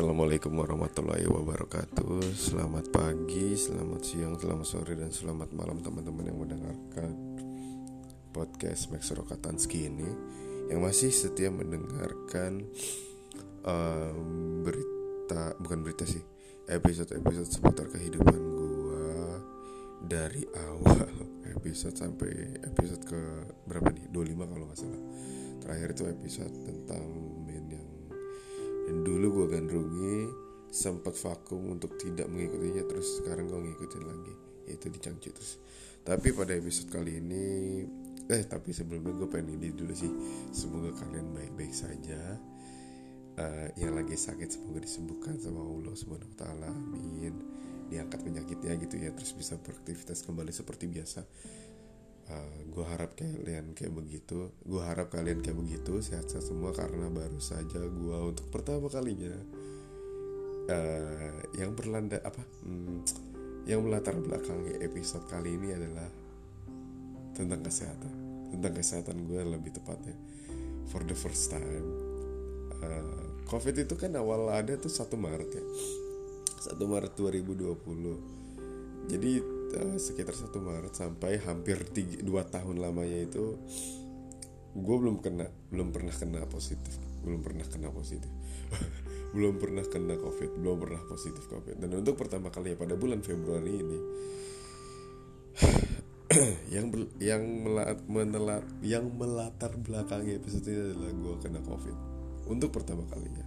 Assalamualaikum warahmatullahi wabarakatuh. Selamat pagi, selamat siang, selamat sore, dan selamat malam teman-teman yang mendengarkan Podcast Max Rokatanski ini Yang masih setia mendengarkan um, Berita, bukan berita sih Episode-episode seputar kehidupan gua Dari awal. Episode sampai episode ke berapa nih? 25 kalau nggak salah. Terakhir itu episode tentang dan dulu gue gandrungi sempat vakum untuk tidak mengikutinya terus sekarang gue ngikutin lagi. Yaitu di Cangcu terus. Tapi pada episode kali ini eh tapi sebelumnya gue pengen ini dulu sih. Semoga kalian baik-baik saja. Uh, yang lagi sakit semoga disembuhkan sama Allah subhanahu taala. Amin. Diangkat penyakitnya gitu ya terus bisa beraktivitas kembali seperti biasa eh, gue harap kalian kayak begitu. Gue harap kalian kayak begitu sehat-sehat semua karena baru saja gue untuk pertama kalinya uh, yang berlanda apa? Hmm, yang melatar belakangi episode kali ini adalah tentang kesehatan. Tentang kesehatan gue lebih tepatnya. For the first time. Uh, covid itu kan awal ada tuh satu Maret ya. Satu Maret 2020 jadi uh, sekitar satu Maret sampai hampir tiga, dua tahun lamanya itu gue belum kena belum pernah kena positif. Belum pernah kena positif. Belum pernah kena covid belum pernah positif covid. Dan untuk pertama kalinya pada bulan Februari ini yang ber, yang melat, menelat yang melatar belakang episode ini adalah gue kena covid. Untuk pertama kalinya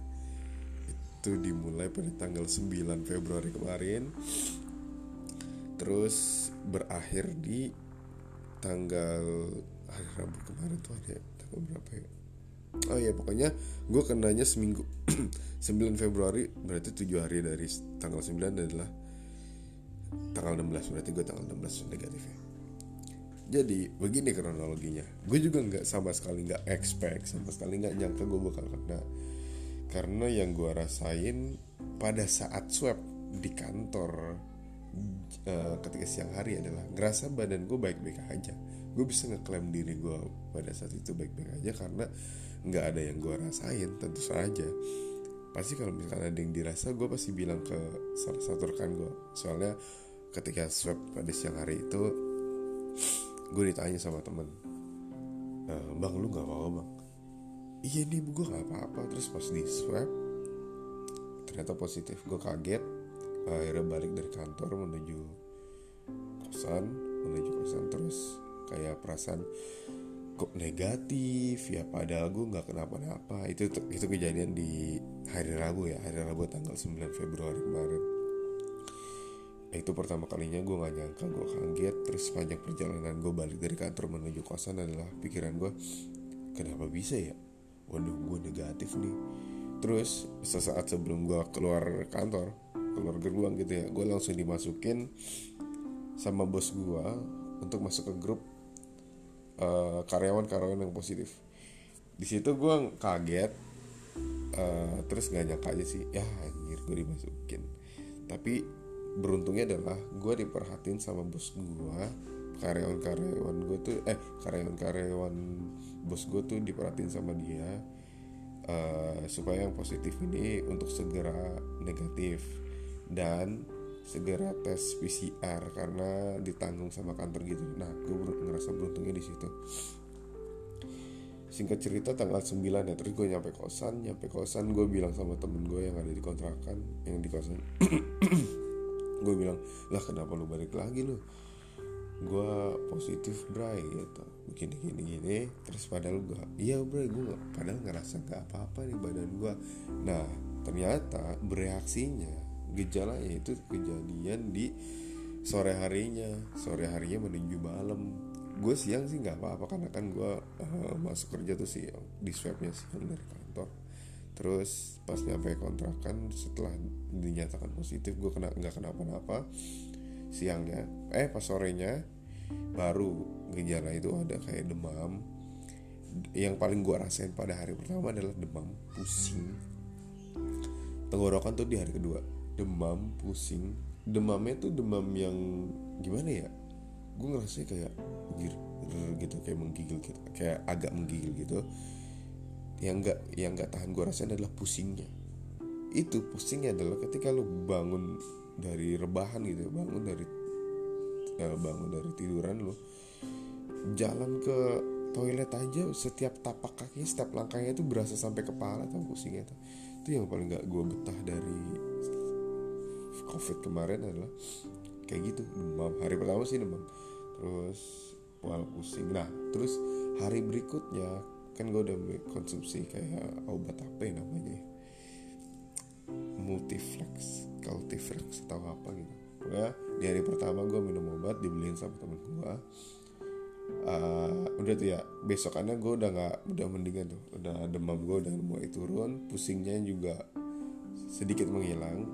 itu dimulai pada tanggal 9 Februari kemarin terus berakhir di tanggal hari Rabu kemarin tuh ada tanggal berapa ya? Oh ya pokoknya gue kenanya seminggu. 9 Februari berarti 7 hari dari tanggal 9 adalah tanggal 16 berarti gue tanggal 16 negatif ya. Jadi begini kronologinya. Gue juga nggak sama sekali nggak expect sama sekali nggak nyangka gue bakal kena. Karena yang gue rasain pada saat swab di kantor uh, ketika siang hari adalah ngerasa badan gue baik-baik aja. Gue bisa ngeklaim diri gue pada saat itu baik-baik aja karena nggak ada yang gue rasain tentu saja. Pasti kalau misalkan ada yang dirasa gue pasti bilang ke salah satu rekan gue soalnya ketika swab pada siang hari itu gue ditanya sama temen e, bang lu nggak apa-apa bang? Iya nih gue nggak apa-apa. Terus pas di swab ternyata positif gue kaget akhirnya balik dari kantor menuju kosan menuju kosan terus kayak perasaan kok negatif ya padahal gue nggak kenapa-napa. Itu itu kejadian di hari Rabu ya hari Rabu tanggal 9 Februari kemarin. Itu pertama kalinya gue gak nyangka gue kaget. Terus panjang perjalanan gue balik dari kantor menuju kosan adalah pikiran gue kenapa bisa ya? Waduh gue negatif nih. Terus sesaat sebelum gue keluar kantor keluar gerbang gitu ya. Gue langsung dimasukin sama bos gue untuk masuk ke grup uh, karyawan-karyawan yang positif. Di situ gue kaget uh, terus gak nyangka aja sih ya anjir gue dimasukin. Tapi beruntungnya adalah gue diperhatiin sama bos gue karyawan-karyawan gue tuh eh karyawan-karyawan bos gue tuh diperhatiin sama dia uh, supaya yang positif ini untuk segera negatif dan segera tes PCR karena ditanggung sama kantor gitu. Nah, gue ngerasa beruntungnya di situ. Singkat cerita tanggal 9 ya terus gue nyampe kosan, nyampe kosan gue bilang sama temen gue yang ada di kontrakan, yang di kosan. gue bilang, "Lah kenapa lu balik lagi lu?" gue positif bray gitu begini gini gini terus padahal gue iya bray gue padahal ngerasa gak apa apa nih badan gue nah ternyata bereaksinya gejalanya itu kejadian di sore harinya. Sore harinya menuju malam. Gue siang sih nggak apa-apa karena kan gue uh, masuk kerja tuh sih di swabnya siang dari kantor. Terus pas nyampe kontrakan setelah dinyatakan positif gue kena nggak kenapa-napa. Siangnya eh pas sorenya baru gejala itu ada kayak demam. Yang paling gue rasain pada hari pertama adalah demam pusing. Tenggorokan tuh di hari kedua demam pusing. Demamnya tuh demam yang gimana ya? Gue ngerasa kayak gitu kayak menggigil gitu kayak agak menggigil gitu. Yang enggak yang enggak tahan gue rasain adalah pusingnya. Itu pusingnya adalah ketika lu bangun dari rebahan gitu bangun dari eh, bangun dari tiduran lu jalan ke toilet aja setiap tapak kakinya setiap langkahnya itu berasa sampai kepala tuh pusingnya tuh. Itu yang paling gak gue betah dari covid kemarin adalah kayak gitu demam. Hari pertama sih demam. Terus wal pusing. Nah terus hari berikutnya kan gue udah konsumsi kayak obat apa ya namanya multiflex cultiflex atau apa gitu. Ya di hari pertama gue minum obat dibeliin sama temen gue uh, udah tuh ya besokannya gue udah nggak udah mendingan tuh. Udah demam gue udah mulai turun pusingnya juga sedikit menghilang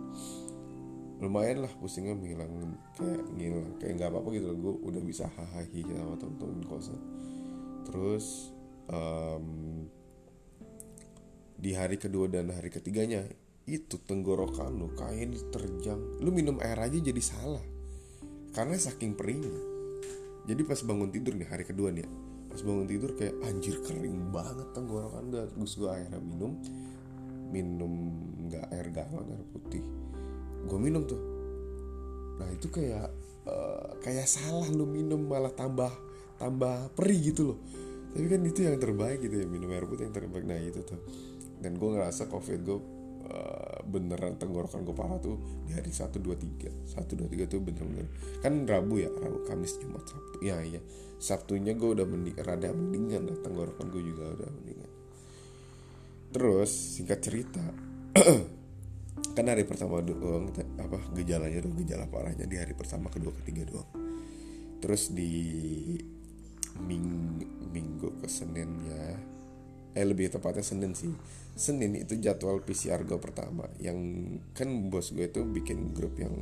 lumayan lah pusingnya menghilang kayak ngilang kayak nggak apa-apa gitu gue udah bisa hahaha sama temen-temen kosan. Terus um, di hari kedua dan hari ketiganya itu tenggorokan lu kayak diterjang lu minum air aja jadi salah. Karena saking perihnya jadi pas bangun tidur nih hari kedua nih ya, pas bangun tidur kayak anjir kering banget tenggorokan gue terus gue akhirnya minum minum nggak air galon air putih gue minum tuh. Nah itu kayak uh, kayak salah lu minum malah tambah tambah perih gitu loh. Tapi kan itu yang terbaik gitu ya minum air putih yang terbaik. Nah itu tuh. Dan gue ngerasa covid gue uh, beneran tenggorokan gue parah tuh di hari satu dua tiga. Satu dua tiga tuh bener-bener. Kan rabu ya rabu kamis jumat sabtu. Ya iya. Sabtunya gue udah mending rada mendingan lah tenggorokan gue juga udah mendingan. Terus singkat cerita kan hari pertama doang apa gejalanya tuh gejala parahnya di hari pertama kedua ketiga doang. Terus di ming minggu ke senin ya eh lebih tepatnya senin sih. Senin itu jadwal PCR gue pertama. Yang kan bos gue itu bikin grup yang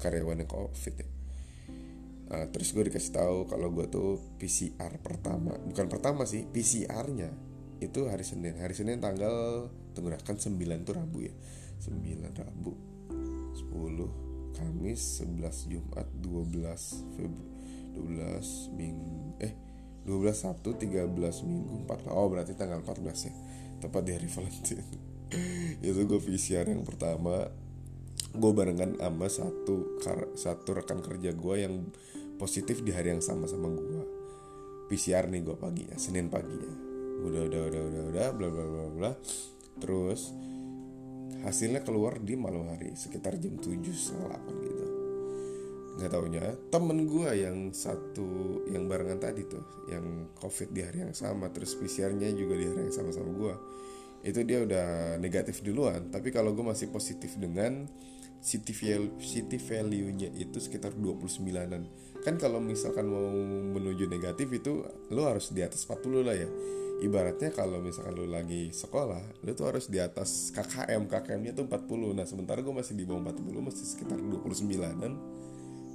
karyawannya covid ya. Uh, terus gue dikasih tahu kalau gue tuh PCR pertama bukan pertama sih PCR-nya itu hari Senin. Hari Senin tanggal tunggu kan 9 tuh Rabu ya 9 Rabu 10 Kamis 11 Jumat 12 Februari 12 Minggu eh 12 Sabtu 13 Minggu 4 Oh berarti tanggal 14 ya Tepat di hari Valentine. Itu gue PCR yang pertama. Gue barengan sama satu Satu rekan kerja gue yang Positif di hari yang sama sama gue PCR nih gue paginya Senin paginya. Udah udah udah udah udah bla bla bla bla. Terus Hasilnya keluar di malam hari Sekitar jam 7 setengah 8 gitu. Nggak taunya temen gue yang satu yang barengan tadi tuh yang covid di hari yang sama terus PCR-nya juga di hari yang sama sama gue itu dia udah negatif duluan. Tapi kalau gue masih positif dengan city value city value-nya itu sekitar 29an kan kalau misalkan mau menuju negatif itu lo harus di atas 40 lah ya. Ibaratnya kalau misalkan lo lagi sekolah lo tuh harus di atas KKM KKM-nya tuh 40 nah sementara gue masih di bawah 40 masih sekitar 29an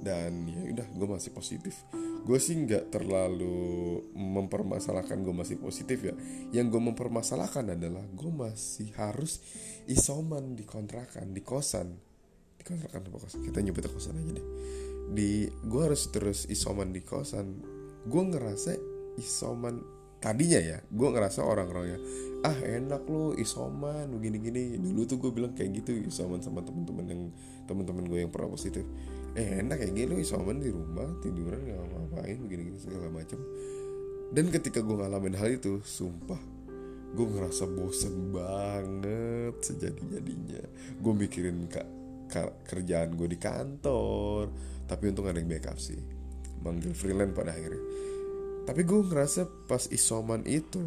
dan ya udah gue masih positif. Gue sih nggak terlalu mempermasalahkan gue masih positif ya. Yang gue mempermasalahkan adalah gue masih harus isoman di kontrakan di kosan. Di kontrakan apa kosan? Kita nyebut kosan aja deh. Di gue harus terus isoman di kosan. Gue ngerasa isoman tadinya ya gue ngerasa orang-orangnya ah enak lo isoman begini gini dulu tuh gue bilang kayak gitu isoman sama temen-temen yang temen-temen gue yang pernah positif eh enak kayak gini isoman di rumah tiduran nggak ngapain begini-gini segala macam dan ketika gue ngalamin hal itu sumpah gue ngerasa bosen banget sejadi-jadinya. Gue mikirin kak kerjaan gue di kantor tapi untung ada yang backup sih manggil freelance pada akhirnya. Tapi gue ngerasa pas isoman itu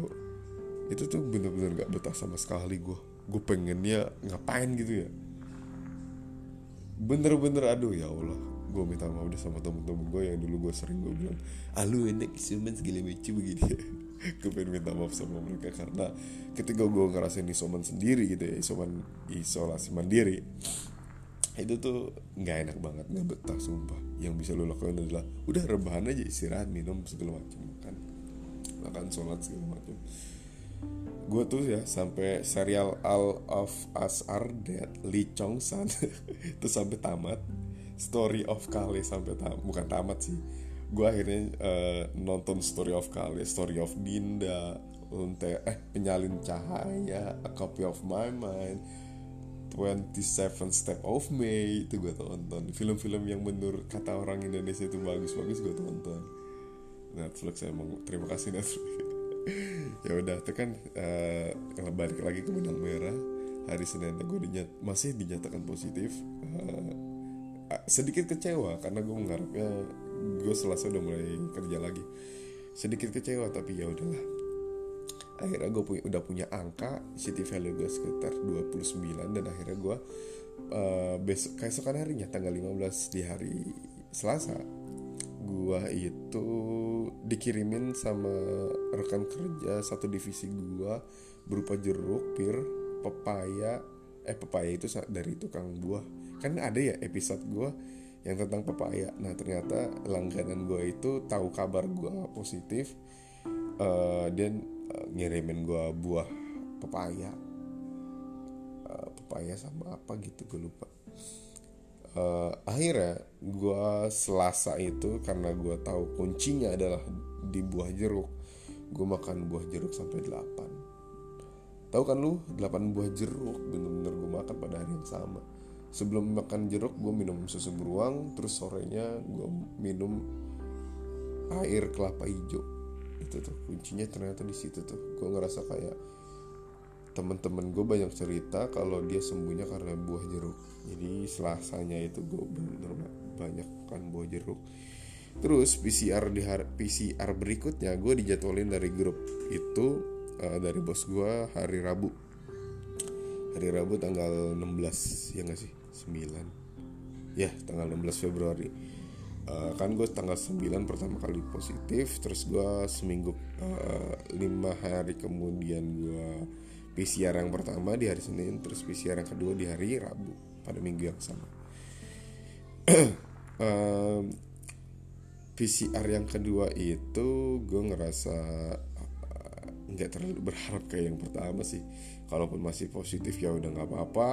itu tuh bener-bener gak betah sama sekali gue gue pengennya ngapain gitu ya bener-bener aduh ya Allah. Gue minta maaf udah sama temen-temen gue yang dulu gue sering gue bilang ah lu enak isoman segala macam begini gue pengen minta maaf sama mereka karena ketika gue ngerasain isoman sendiri gitu ya isoman isolasi mandiri itu tuh nggak enak banget nggak betah sumpah. Yang bisa lo lakukan adalah udah rebahan aja istirahat minum segala macam makan. Makan sholat segala macam gue tuh ya sampai serial All of Us Are Dead Lee Chong San itu sampai tamat. Story of Kale sampai tamat bukan tamat sih. Gue akhirnya uh, nonton Story of Kale Story of Dinda Unte eh penyalin cahaya A Copy of My Mind 27 Step of May itu gue tonton. Film-film yang menurut kata orang Indonesia itu bagus-bagus gue tonton. Netflix emang terima kasih Netflix ya udah itu kan uh, balik lagi ke benang merah hari Senin gue dinyat, masih dinyatakan positif uh, sedikit kecewa karena gue mengharapnya gue selasa udah mulai kerja lagi. Sedikit kecewa tapi ya udahlah. Akhirnya gue punya, udah punya angka city value gue sekitar 29 dan akhirnya gue uh, besok keesokan harinya tanggal 15 di hari Selasa gue itu dikirimin sama rekan kerja satu divisi gue berupa jeruk pir pepaya. Eh pepaya itu dari tukang buah. Kan ada ya episode gue yang tentang pepaya. Nah ternyata langganan gue itu tahu kabar gue positif uh, dan uh, ngirimin gue buah pepaya. Uh, pepaya sama apa gitu gue lupa uh, akhirnya gue selasa itu karena gue tahu kuncinya adalah di buah jeruk. Gue makan buah jeruk sampai 8 tahu kan lu? 8 buah jeruk bener-bener gue makan pada hari yang sama. Sebelum makan jeruk gue minum susu beruang terus sorenya gue minum air kelapa hijau. Itu tuh kuncinya ternyata di situ tuh. Gue ngerasa kayak temen-temen gue banyak cerita kalau dia sembuhnya karena buah jeruk. Jadi selasanya itu gue bener banyak kan buah jeruk. Terus PCR di hari PCR berikutnya gue dijadwalin dari grup itu uh, dari bos gue hari Rabu. Hari Rabu tanggal 16 ya gak sih? 9 ya tanggal 16 Februari. Uh, kan gue tanggal 9 pertama kali positif terus gue seminggu uh, lima hari kemudian gue PCR yang pertama di hari Senin terus PCR yang kedua di hari Rabu pada minggu yang sama. Uh, PCR yang kedua itu gue ngerasa nggak terlalu berharap kayak yang pertama sih. Kalaupun masih positif ya udah nggak apa-apa.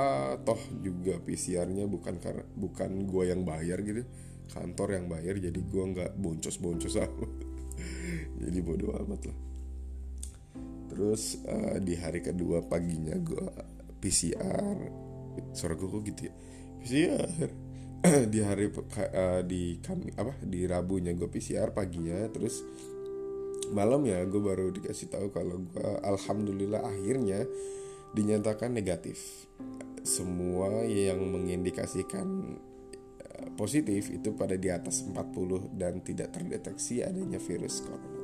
Toh juga PCR-nya bukan karena bukan gue yang bayar gitu. Kantor yang bayar jadi gue nggak boncos-boncos amat. Jadi bodoh amat lah terus uh, di hari kedua paginya gue PCR suara gue kok gitu ya? PCR di hari uh, di kami apa? Di Rabunya gue PCR paginya. Terus malam ya gue baru dikasih tahu kalau gue alhamdulillah akhirnya dinyatakan negatif. Semua yang mengindikasikan eh, positif itu pada di atas 40 dan tidak terdeteksi adanya virus corona.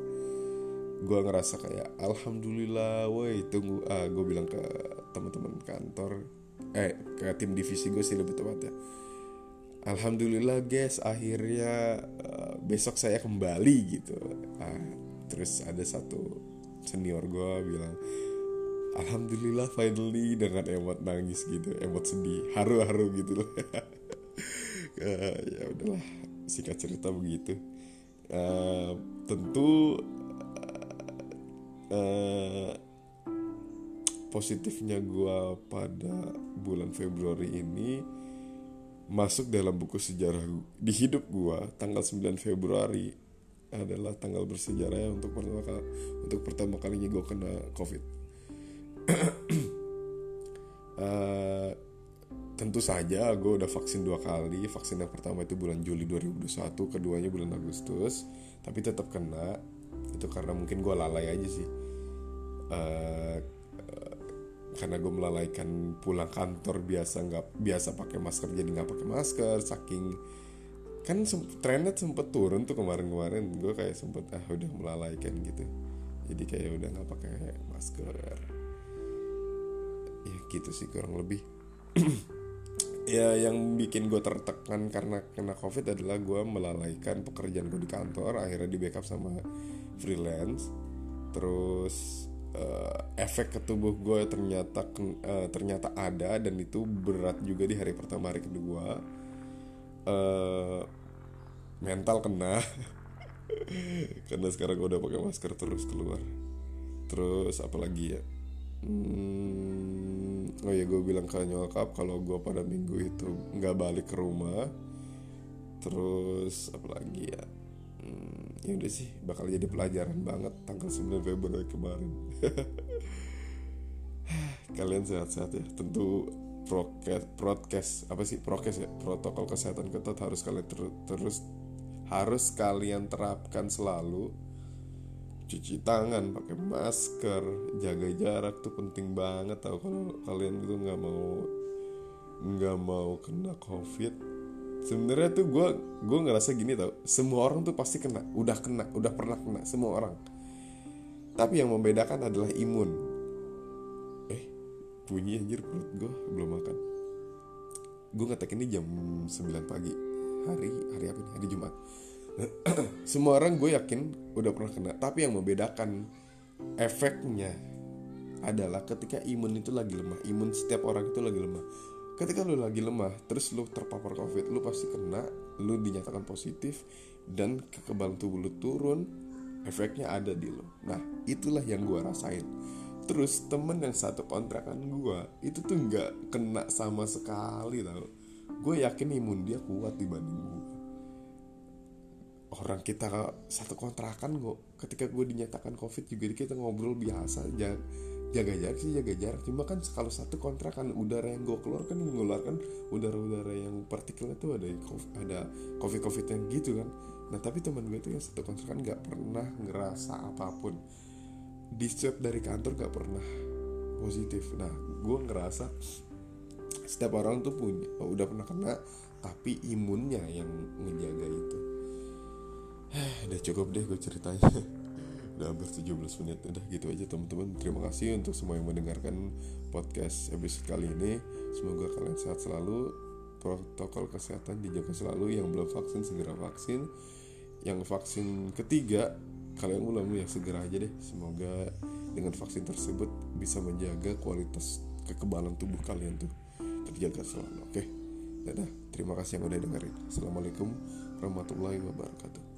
Gue ngerasa kayak alhamdulillah, woi tunggu. Ah, gue bilang ke teman-teman kantor, eh ke tim divisi gue sih lebih tepat ya. Alhamdulillah guys, akhirnya uh, besok saya kembali gitu. Ah, terus ada satu senior gue bilang alhamdulillah finally dengan emot nangis gitu emot sedih haru-haru gitu loh uh, ya udahlah singkat cerita begitu uh, tentu uh, positifnya gue pada bulan Februari ini masuk dalam buku sejarah di hidup gue tanggal 9 Februari adalah tanggal bersejarah untuk pertama kali untuk pertama kalinya gue kena covid. Uh, tentu saja gue udah vaksin dua kali. Vaksin yang pertama itu bulan Juli 2021 keduanya bulan Agustus tapi tetap kena itu karena mungkin gue lalai aja sih. Uh, karena gue melalaikan pulang kantor biasa nggak biasa pakai masker jadi nggak pakai masker saking kan trennya sempet turun tuh kemarin-kemarin gue kayak sempet ah udah melalaikan gitu. Jadi kayak udah nggak pakai masker. Ya gitu sih kurang lebih. Ya yang bikin gue tertekan karena kena covid adalah gue melalaikan pekerjaan gue di kantor akhirnya di backup sama freelance. Terus uh, efek ke tubuh gue ternyata uh, ternyata ada dan itu berat juga di hari pertama hari kedua. Uh, mental kena. Karena sekarang gue udah pakai masker terus keluar. Terus apalagi ya? Hmm, oh ya gue bilang ke nyokap kalau gue pada minggu itu nggak balik ke rumah. Terus apalagi ya? Hmm, ya udah sih bakal jadi pelajaran banget tanggal 9 Februari kemarin. Kalian sehat-sehat ya. Tentu prokes prokes apa sih? Prokes ya? Protokol kesehatan ketat harus kalian ter terus harus kalian terapkan selalu. Cuci tangan pakai masker jaga jarak tuh penting banget tau. Kalau kalian itu nggak mau nggak mau kena covid sebenarnya tuh gue gue ngerasa gini tau semua orang tuh pasti kena udah kena udah pernah kena semua orang. Tapi yang membedakan adalah imun. Eh bunyi anjir perut gue belum makan. Gue ngetek ini jam 9 pagi. Hari hari apa nih hari Jumat. Semua orang gue yakin udah pernah kena tapi yang membedakan efeknya adalah ketika imun itu lagi lemah imun setiap orang itu lagi lemah ketika lu lagi lemah terus lu terpapar covid lu pasti kena lu dinyatakan positif dan kekebalan tubuh lu turun efeknya ada di lu. Nah itulah yang gue rasain. Terus temen yang satu kontrakan gue itu tuh nggak kena sama sekali tau. Gue yakin imun dia kuat dibanding gue orang kita satu kontrakan kok ketika gue dinyatakan covid juga kita ngobrol biasa jaga, jaga jarak sih jaga jarak. Cuma kan kalau satu kontrakan udara yang gue keluar kan mengeluarkan udara-udara yang partikelnya tuh ada ada covid covid yang gitu kan. Nah tapi teman gue tuh yang satu kontrakan nggak pernah ngerasa apa pun. Di swab dari kantor gak pernah positif. Nah gue ngerasa setiap orang tuh punya oh, udah pernah kena tapi imunnya yang menjaga itu. Udah cukup deh gue ceritanya udah hampir 17 menit udah gitu aja teman-teman. Terima kasih untuk semua yang mendengarkan podcast episode kali ini. Semoga kalian sehat selalu. Protokol kesehatan dijaga selalu. Yang belum vaksin segera vaksin. Yang vaksin ketiga kalian belum ya segera aja deh. Semoga dengan vaksin tersebut bisa menjaga kualitas kekebalan tubuh kalian tuh terjaga selalu. Oke dadah. Terima kasih yang udah dengerin. Assalamualaikum warahmatullahi wabarakatuh